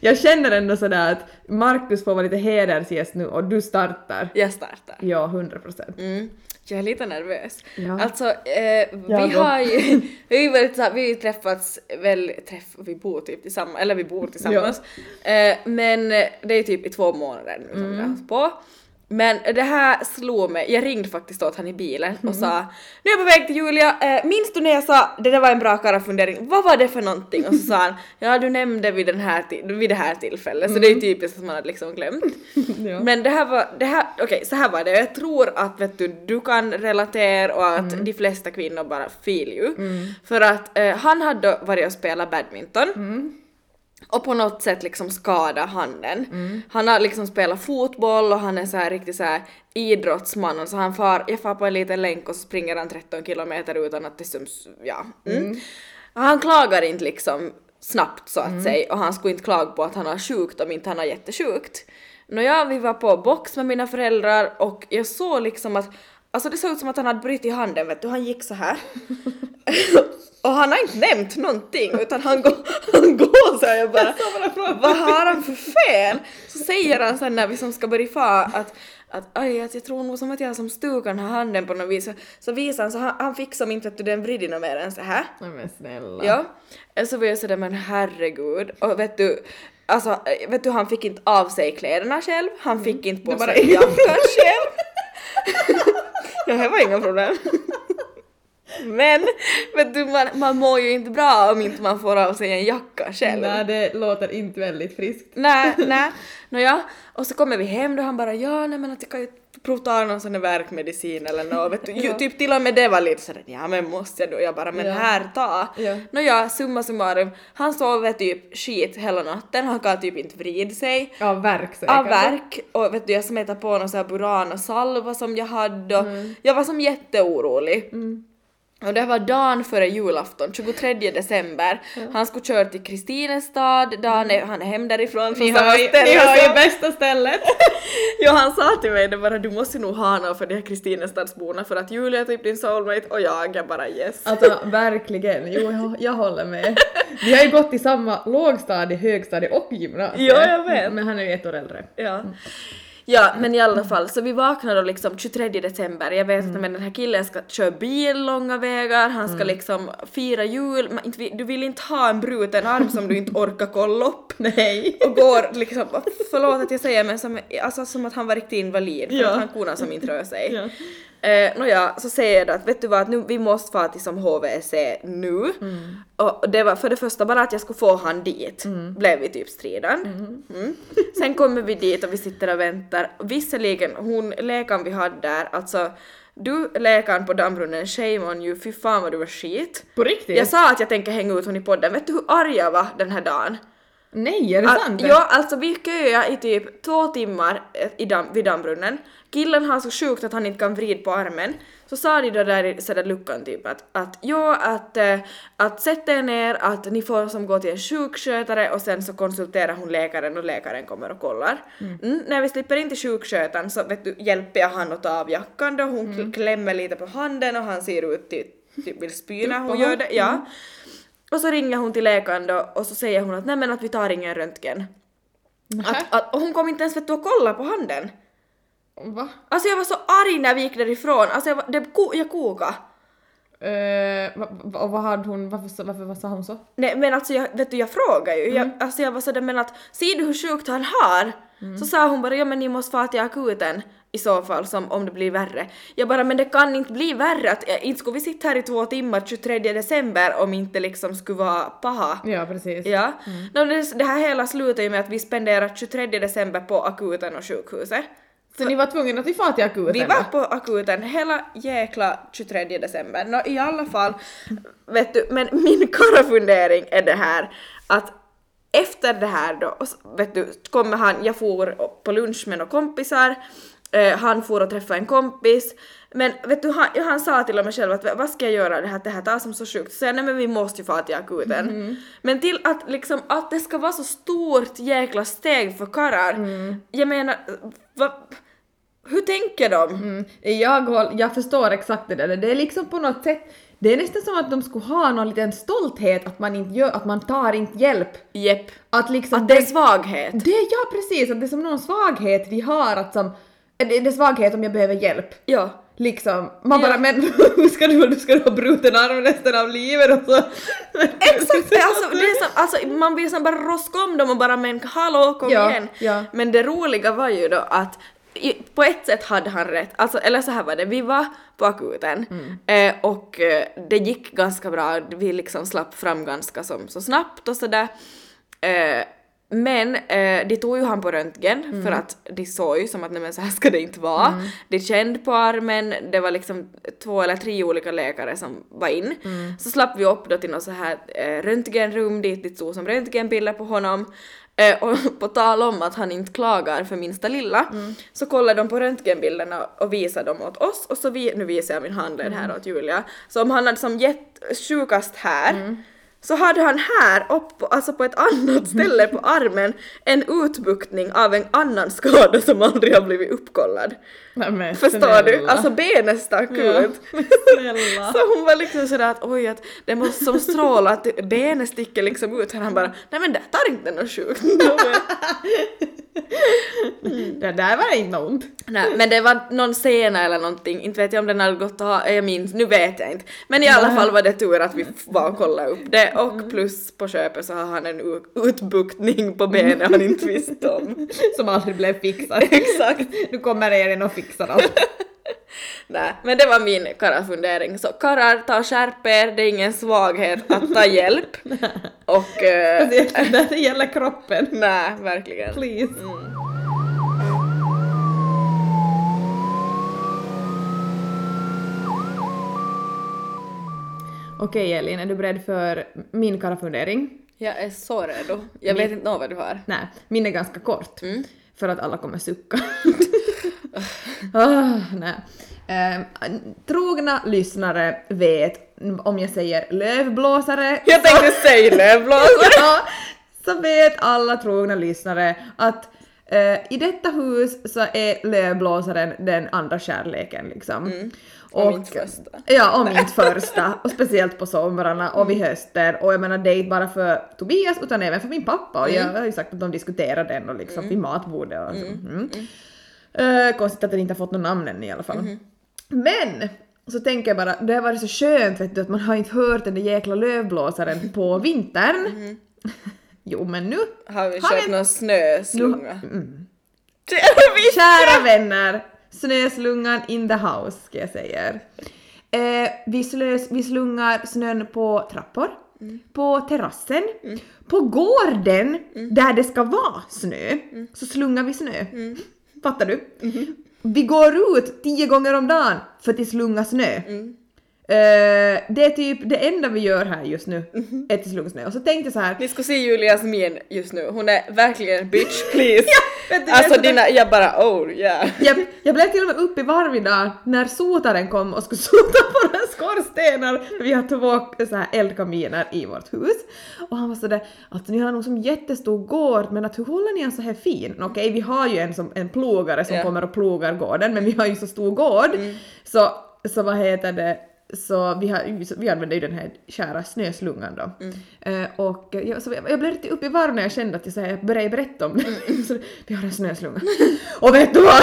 Jag känner ändå sådär att Markus får vara lite hedersgäst nu och du startar. Jag startar. Ja, 100 procent. Mm. Jag är lite nervös. Ja. Alltså, eh, vi har ju, vi har varit så vi träffats väl, träff, vi bor typ tillsammans, eller vi bor tillsammans. Eh, men det är typ i två månader nu som vi har hållit på. Men det här slog mig, jag ringde faktiskt åt han i bilen och sa Nu är jag på väg till Julia, eh, minns du när jag sa det där var en bra karafundering, vad var det för någonting? Och så sa han Ja du nämnde vid, den här vid det här tillfället, så det är ju typiskt att man hade liksom glömt. Ja. Men det här var, det här, okej så här var det, jag tror att vet du, du kan relatera och att de flesta kvinnor bara feel you. För att eh, han hade varit och spelat badminton och på något sätt liksom skada handen. Han har liksom spelat fotboll och han är så här riktigt så här idrottsman och så han far, jag far på en liten länk och så springer han 13 kilometer utan att det syns, ja. Mm. Han klagar inte liksom snabbt så att säga och han skulle inte klaga på att han har sjukt om inte han har jättesjukt. Nåja, vi var på box med mina föräldrar och jag såg liksom att Alltså det såg ut som att han hade brutit handen vet du, han gick så här. och han har inte nämnt någonting utan han går, han går så här jag bara vad har han för fel? Så säger han sen när vi som ska börja fa att att aj, att jag tror nog som att jag som stukan har handen på något vis. Så, visar han så han, han fick som inte vet du den vridit mer än så här. Nej men snälla. Ja. Så var jag sådär men herregud. Och vet du, alltså vet du han fick inte av sig kläderna själv, han fick inte på sig jackan själv. ja, det var inga problem. Men vet du, man, man mår ju inte bra om inte man får av sig en jacka själv. Nej, det låter inte väldigt friskt. Nej, nej. Nåja, och så kommer vi hem då han bara ja nej men att jag kan ju prova någon sån här värkmedicin eller något vet du. Ja. Typ till och med det var lite sådär ja men måste jag då? Jag bara men Ja. här ta. Ja. Nåja, summa summarum, han sover typ skit hela natten, han kan typ inte vrida sig. Av värk säkert. Av värk och vet du jag smetade på någon sån här Burana salva som jag hade och jag var som jätteorolig. Och det var dagen före julafton, 23 december. Han skulle köra till Kristinestad, dagen är, han är hem därifrån från Ni samma har, ställe ni har ju bästa stället. Ja, han sa till mig det bara du måste nog ha något för de här Kristinestadsborna för att Julia är typ din soulmate och jag, jag bara yes. Alltså verkligen, jo jag, jag håller med. Vi har ju gått i samma lågstadie, högstadie och gymnasium. Ja, jag vet. Men han är ju ett år äldre. Ja. Ja, men i alla fall, så vi vaknade då liksom 23 december, jag vet att men den här killen ska köra bil långa vägar, han ska liksom fira jul, du vill inte ha en bruten arm som du inte orkar kolla upp. Nej. Och går liksom, förlåt att jag säger men som, alltså, som att han var riktigt invalid för Ja. att han kunde som inte röra sig. Ja. Eh, Nåja, så säger jag då att vet du vad, att nu, vi måste fara till som HVC nu. Och det var för det första bara att jag skulle få han dit, blev vi typ stridan. Mm. Sen kommer vi dit och vi sitter och väntar. Visserligen, hon, läkaren vi hade där, alltså du läkaren på dammbrunnen, shame on you, fy fan vad du var skit. På riktigt? Jag sa att jag tänker hänga ut hon i podden, vet du hur arg jag var den här dagen? Nej, är det Al- sant? ja, alltså vi köade i typ två timmar eh, i dam, vid dammbrunnen. Killen har så sjukt att han inte kan vrida på armen. Så sa de då där i så där luckan typ att, att ja, att, eh, att sätta er ner, att ni får som gå till en sjukskötare och sen så konsulterar hon läkaren och läkaren kommer och kollar. Mm, när vi slipper in till sjukskötaren så vet du, hjälper jag han att ta av jackan då, hon kl- klämmer lite på handen och han ser ut till typ vill spy när hon gör det. Ja. Och så ringer hon till läkaren då och så säger hon att nej men att vi tar ingen röntgen. Att, att, och hon kom inte ens vet du och kolla på handen. Va? Alltså jag var så arg när vi gick därifrån, alltså jag, var, det, jag kokade. Eh, va, va, och vad hade hon, varför, varför vad sa hon så? Nej men alltså jag, vet du jag frågade ju, jag, alltså jag var sådär men att ser du hur sjukt han har? Så sa hon bara ja men ni måste fara till akuten i så fall som om det blir värre. Jag bara men det kan inte bli värre, att, eh, inte skulle vi sitta här i två timmar 23 december om inte liksom skulle vara paha. Ja, precis. Ja. Nå, det, det här hela slutar ju med att vi spenderar 23 december på akuten och sjukhuset. Så ni var tvungna att fara till akuten Vi var på akuten hela jäkla 23 december. Nå i alla fall, vet du, men min karafundering är det här att efter det här då, så, vet du, kommer han, jag for på lunch med några kompisar, eh, han for och träffade en kompis, men vet du, han, han sa till mig själv att vad ska jag göra det här, det här tar som så sjukt, så jag nej men vi måste ju fara till akuten. Men till att liksom, att det ska vara så stort jäkla steg för karlar, jag menar, vad, hur tänker de? Mm. Jag, håll, jag förstår exakt det där. Det är liksom på något sätt, det är nästan som att de skulle ha någon liten stolthet att man inte gör, att man tar inte hjälp. Jepp. Att liksom Att det är svaghet. Det, ja precis, att det är som någon svaghet vi har att som, det är svaghet om jag behöver hjälp. Ja. Liksom, man Ja. bara men hur ska du, du ska du ha bruten arm resten av livet och så... Exakt! Alltså, det är som, alltså, man vill som bara roska om dem och bara men hallå kom Ja, igen. ja. Men det roliga var ju då att i, på ett sätt hade han rätt, alltså, eller så här var det, vi var på akuten eh, och eh, det gick ganska bra, vi liksom slapp fram ganska som, så snabbt och sådär. Eh, men eh, de tog ju han på röntgen för att de såg ju som att nej men så här ska det inte vara. De kände på armen, det var liksom två eller tre olika läkare som var in. Så slapp vi upp då till något så här eh, röntgenrum dit det stod som röntgenbilder på honom. Eh, och på tal om att han inte klagar för minsta lilla så kollade de på röntgenbilderna och visade dem åt oss och så vi, nu visar jag min handled här åt Julia. Så om han hade som gett sjukast här så hade han här, upp, alltså på ett annat ställe på armen, en utbuktning av en annan skada som aldrig har blivit uppkollad. Nej, men Förstår du? snälla. Alltså benet stack Ja, ut. Så hon var liksom sådär att oj att det måste som stråla att benet sticker liksom ut. Han bara nej men det tar inte något sjukt. Det där var inte något ont. nej men det var någon sena eller någonting, inte vet jag om den hade gått att ha, jag minns, nu vet jag inte. Men i alla fall var det tur att vi var och kollade upp det och plus på köpet så har han en utbuktning på benet han inte visste om. Som aldrig blev fixad. Exakt. Nu kommer Elin och fixar allt. Nej, men det var min karafundering. Så karlar, ta och skärp er, det är ingen svaghet att ta hjälp. Och... eh, när det gäller kroppen. nej, verkligen. Please. Okej Elin, är du beredd för min karafundering? Jag är så redo. Jag vet inte vad du har. Nej, min är ganska kort. Mm. För att alla kommer sucka. ah, nej. Ehm, trogna lyssnare vet, om jag säger lövblåsare, Jag tänkte säga lövblåsare. ja, så vet alla trogna lyssnare att eh, i detta hus så är lövblåsaren den andra kärleken liksom. Mm. Om inte första. Ja, om inte första. Och speciellt på somrarna och Mm. vid hösten. Och jag menar det är inte bara för Tobias utan även för min pappa. Och Mm. jag har ju sagt att de diskuterar den och liksom vid matbordet och så. Mm. Eh, konstigt att den inte har fått något namn än i alla fall. Mm-hmm. Men! Så tänker jag bara, det har varit så skönt vet du att man har inte hört den där jäkla lövblåsaren på vintern. Mm-hmm. jo men nu Har vi kört vi- någon snöslunga? Mm. Det- Kära vänner! Snöslungan in the house, ska jag säga. Eh, vi, slös, vi slungar snön på trappor, på terrassen, på gården där det ska vara snö, så slungar vi snö. Fattar du? Vi går ut tio gånger om dagen för att slunga snö. Eh, det är typ det enda vi gör här just nu, är att slunga snö. Och så tänkte jag så här, Ni ska se Julias min just nu, hon är verkligen bitch please. vet du, alltså dina, jag bara oh yeah. jag, jag blev till och med uppe i varv idag när sotaren kom och skulle sota våra skorstenar. Vi har två så här eldkaminer i vårt hus. Och han var sådär att ni har nog som jättestor gård men att hur håller ni en så här fin? Okej, vi har ju en, som, en plogare som Ja. kommer och plogar gården men vi har ju så stor gård så, så vad heter det så vi, har, så vi använder ju den här kära snöslungan då. Eh, och jag, så jag, jag blev lite uppe i varv när jag kände att jag, så här, jag började berätta om det. så, vi har en snöslunga. och vet du vad?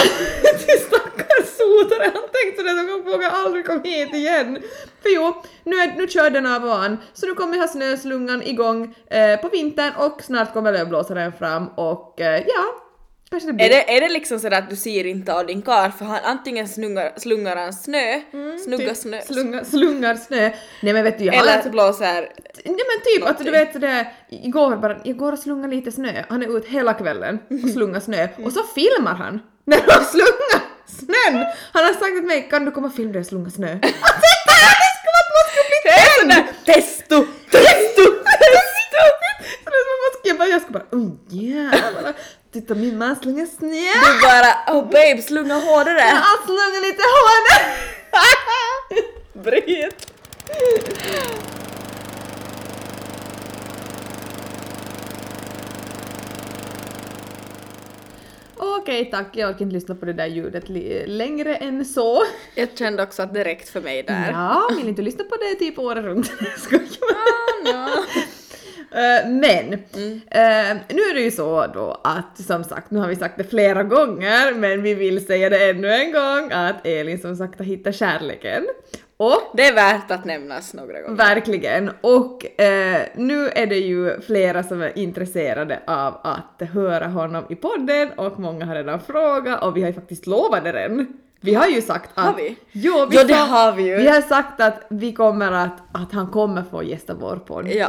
Stackars sotare, han tänkte sådär att jag vågar aldrig komma hit igen. För jo, nu, är, nu kör den av van. Så nu kommer vi ha snöslungan igång eh, på vintern och snart kommer lövblåsaren fram och eh, ja, kanske det blir... Är det, är det liksom sådär att du ser inte av din kar för han antingen slungar, slungar han snö, snuggar typ snö, Slunga, slungar snö. Nej men vet du, jag eller alltså- blåser Nej men typ att du vet sådär, igår bara, jag går och slungar lite snö, han är ute hela kvällen och slungar snö och så filmar han när han slungar snön! Han har sagt till mig, kan du komma och filma dig och slunga snö? Alltså att testo, testo, testo! Att jag jag ska bara, oh jävlar, titta min man slungar snö! Du bara oh babe slunga hårdare! Han slungar lite hårdare! Bryt! Okej tack, jag orkar inte lyssna på det där ljudet längre än så. Jag kände också att det räckte för mig där. Ja, vill inte lyssna på det typ året runt. Skojar bara. Ja. Eh, Men, eh, nu är det ju så då att som sagt, nu har vi sagt det flera gånger, men vi vill säga det ännu en gång att Elin som sagt har hittat kärleken. Och Det är värt att nämnas några gånger. Verkligen. Och eh, nu är det ju flera som är intresserade av att höra honom i podden och många har redan frågat och vi har ju faktiskt lovat det redan. Vi har ju sagt att... Har vi? Jo, vi Jo, det har vi ju. Vi har sagt att vi kommer att, att han kommer få gästa vår podd. Ja.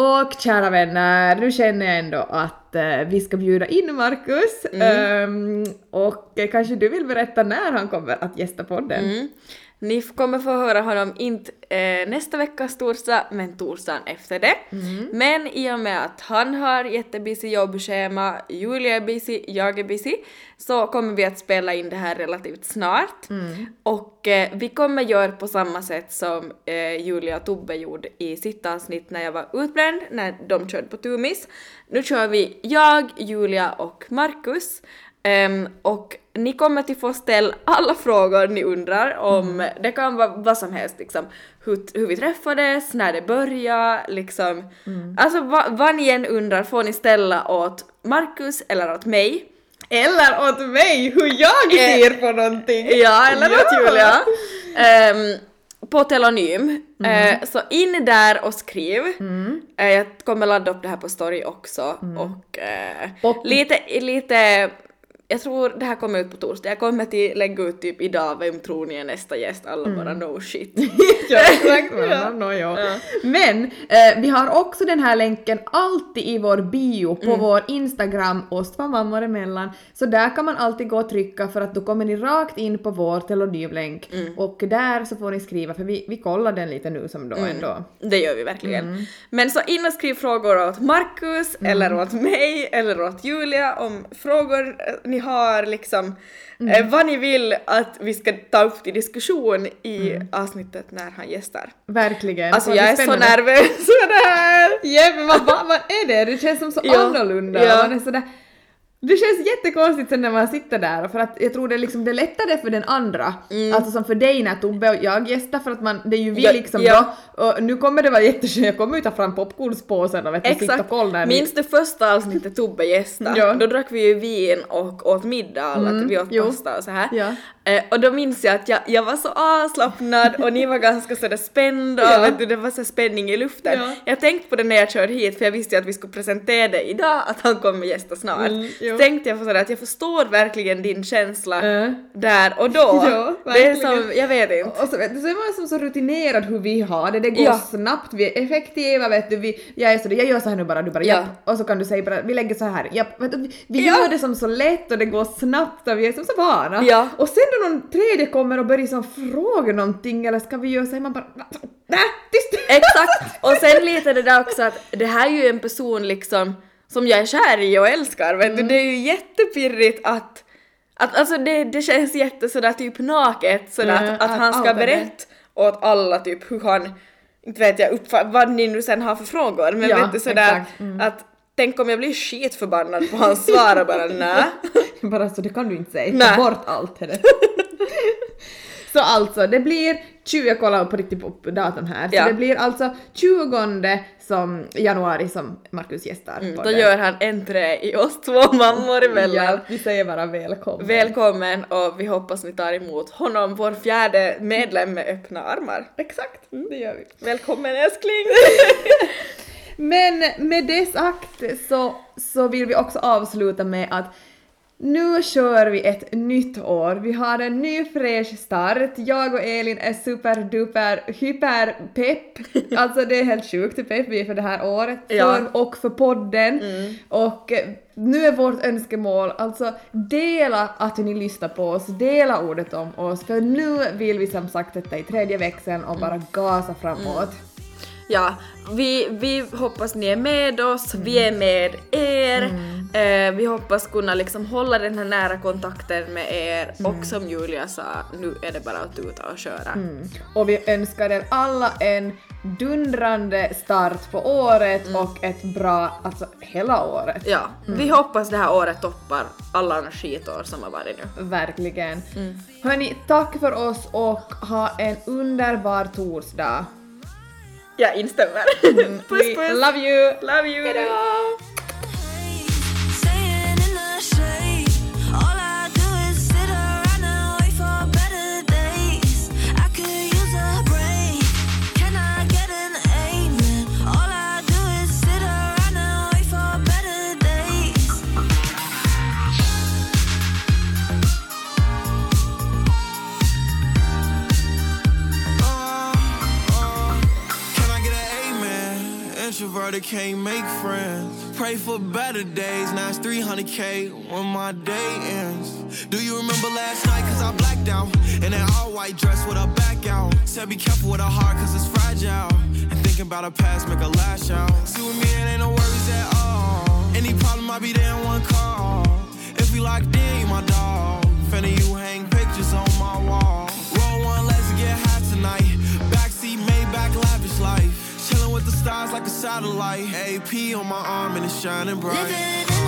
Och kära vänner, nu känner jag ändå att eh, vi ska bjuda in Marcus. Ehm, och eh, kanske du vill berätta när han kommer att gästa podden? Mm. Ni kommer få höra honom inte eh, nästa veckas torsdag, men torsdagen efter det. Men i och med att han har jättebusy jobbschema, Julia är busy, jag är busy, så kommer vi att spela in det här relativt snart. Och eh, vi kommer göra på samma sätt som eh, Julia och Tobbe gjorde i sitt avsnitt när jag var utbränd, när de körde på Tumis. Nu kör vi jag, Julia och Marcus. Ehm, och ni kommer till få ställa alla frågor ni undrar om, det kan vara vad som helst liksom, hur, hur vi träffades, när det började, liksom. Alltså va, vad ni än undrar får ni ställa åt Marcus eller åt mig. Eller åt mig hur jag Eh, ser på någonting! Ja, eller Ja. åt Julia. Ehm, på telonym. Eh, så in där och skriv. Eh, jag kommer ladda upp det här på story också och, eh, Och- lite, lite jag tror det här kommer ut på torsdag. Jag kommer till lägga ut typ idag, vem tror ni är nästa gäst? Alla bara no shit. ja, exakt. Ja. No, ja. Ja. Men eh, vi har också den här länken alltid i vår bio på Mm. vår Instagram, oss två mammor emellan. Så där kan man alltid gå och trycka för att då kommer ni rakt in på vår telonymlänk Mm. och där så får ni skriva för vi, vi kollar den lite nu som då Mm. ändå. Det gör vi verkligen. Mm. Men så in och skriv frågor åt Marcus, eller åt mig, eller åt Julia om frågor ni har liksom. Mm. Eh, vad ni vill att vi ska ta upp till diskussion i avsnittet när han gästar. Verkligen. Alltså jag är så spännande. nervös för det här! Ja men vad, vad, vad är det? Det känns som så Ja. annorlunda. Ja. Man är sådär, det känns jättekonstigt sen när man sitter där för att jag tror det är liksom det är lättare för den andra. Alltså som för dig när Tobbe och jag gästar för att man, det är ju vi Mm. Ja, liksom ja. då. Och nu kommer det vara jätteskönt, jag kommer ju ta fram popcornspåsen och vet sitta och kolla. Minns du första avsnittet Tobbe gästade? Ja. Då drack vi ju vin och åt middag alla, Mm, vi åt jo. pasta och så här. Ja. Eh, och då minns jag att jag, jag var så avslappnad och ni var ganska sådär spända Ja. vet du, det var så spänning i luften. Ja. Jag tänkte på det när jag körde hit för jag visste ju att vi skulle presentera det idag, att han kommer gästa snart. Mm, jo. Jo. tänkte jag på sådär att jag förstår verkligen din känsla Äh. där och då. Ja, det är som, jag vet inte. Och så, vet du, så är man som så rutinerad hur vi har det, det går Ja. snabbt, vi är effektiva vet du, vi, jag är så jag gör så här nu bara, du bara Ja. japp, och så kan du säga bara, vi lägger så här, japp, vi, vi Ja. gör det som så lätt och det går snabbt och vi är som så vana. Ja. Och sen då någon tredje kommer och börjar som fråga någonting eller ska vi göra så här, man bara, nej, tyst! Exakt! Och sen lite det där också att det här är ju en person liksom som jag är kär i och älskar, vet Mm. du. Det är ju jättepirrigt att att alltså det, det känns jätte sådär typ naket sådär Ja, att, att att han ska berätta åt alla typ hur han, inte vet jag, uppfattar, vad ni nu sen har för frågor men Ja, vet du sådär mm. att tänk om jag blir skitförbannad på hans svar och bara nä. Bara så det kan du inte säga, ta bort allt. så alltså, det blir 20, jag kollar på riktigt på datum här, Ja. så det blir alltså 20 som januari som Markus gästar. Mm, då det. gör han entré i oss två mammor emellan. Ja, vi säger bara välkommen. Välkommen och vi hoppas ni tar emot honom, vår fjärde medlem med öppna armar. Exakt, det gör vi. Välkommen älskling! Men med det sagt så, så vill vi också avsluta med att nu kör vi ett nytt år. Vi har en ny fräsch start. Jag och Elin är superduper hyper pepp. Alltså det är helt sjukt hur pepp vi är för det här året. Ja. För, och för podden. Och eh, nu är vårt önskemål alltså dela att ni lyssnar på oss, dela ordet om oss. För nu vill vi som sagt sätta i tredje växeln och bara gasa framåt. Ja, vi, vi hoppas ni är med oss, vi är med er. Eh, vi hoppas kunna liksom hålla den här nära kontakten med er och som Julia sa, nu är det bara att tuta och köra. Mm. Och vi önskar er alla en dundrande start på året och ett bra, alltså hela året. Ja, vi hoppas det här året toppar alla andra skitår som har varit nu. Verkligen. Hörni, tack för oss och ha en underbar torsdag. Jag instämmer. puss We puss! love you! Love you! Hejdå! Introverted can't make friends. Pray for better days. Now it's 300k when my day ends. Do you remember last night? Cause I blacked out. In an all white dress with a back out. Said be careful with her heart cause it's fragile. And thinking about her past make her lash out. See with me, it ain't no worries at all. Any problem, I'll be there in one call. If we locked in, you my dog. Finna you hang pictures on my wall. Stars like a satellite. AP on my arm and it's shining bright.